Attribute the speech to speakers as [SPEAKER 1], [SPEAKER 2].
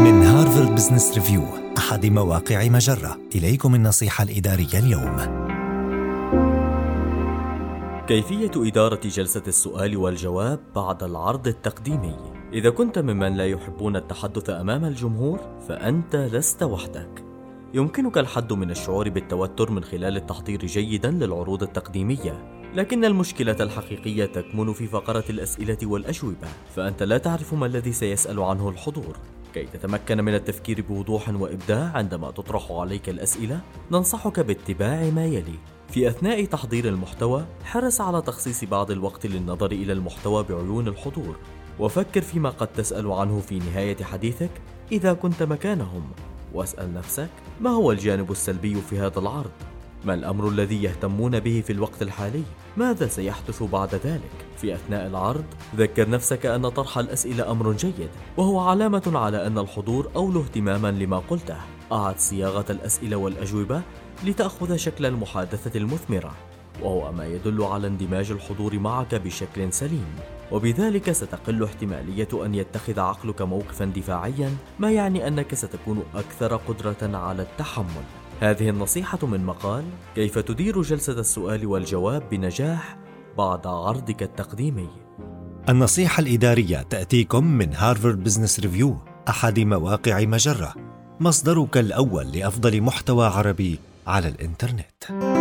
[SPEAKER 1] من هارفارد بزنس ريفيو أحد مواقع مجرة. إليكم النصيحة الإدارية اليوم.
[SPEAKER 2] كيفية إدارة جلسة السؤال والجواب بعد العرض التقديمي؟ إذا كنت ممن لا يحبون التحدث أمام الجمهور فأنت لست وحدك. يمكنك الحد من الشعور بالتوتر من خلال التحضير جيدا للعروض التقديمية لكن المشكلة الحقيقية تكمن في فقرة الأسئلة والأجوبة فأنت لا تعرف ما الذي سيسأل عنه الحضور. كي تتمكن من التفكير بوضوح وإبداع عندما تطرح عليك الأسئلة ننصحك باتباع ما يلي. في أثناء تحضير المحتوى حرص على تخصيص بعض الوقت للنظر إلى المحتوى بعيون الحضور. وفكر فيما قد تسأل عنه في نهاية حديثك إذا كنت مكانهم. واسأل نفسك ما هو الجانب السلبي في هذا العرض؟ ما الأمر الذي يهتمون به في الوقت الحالي؟ ماذا سيحدث بعد ذلك؟ في أثناء العرض ذكر نفسك أن طرح الأسئلة أمر جيد وهو علامة على أن الحضور اولوا اهتماما لما قلته. أعد صياغة الأسئلة والأجوبة لتأخذ شكل المحادثة المثمرة وهو ما يدل على اندماج الحضور معك بشكل سليم. وبذلك ستقل احتمالية أن يتخذ عقلك موقفا دفاعيا ما يعني أنك ستكون أكثر قدرة على التحمل. هذه النصيحة من مقال كيف تدير جلسة السؤال والجواب بنجاح بعد عرضك التقديمي.
[SPEAKER 1] النصيحة الإدارية تأتيكم من هارفارد بزنس ريفيو أحد مواقع مجرة، مصدرك الأول لأفضل محتوى عربي على الإنترنت.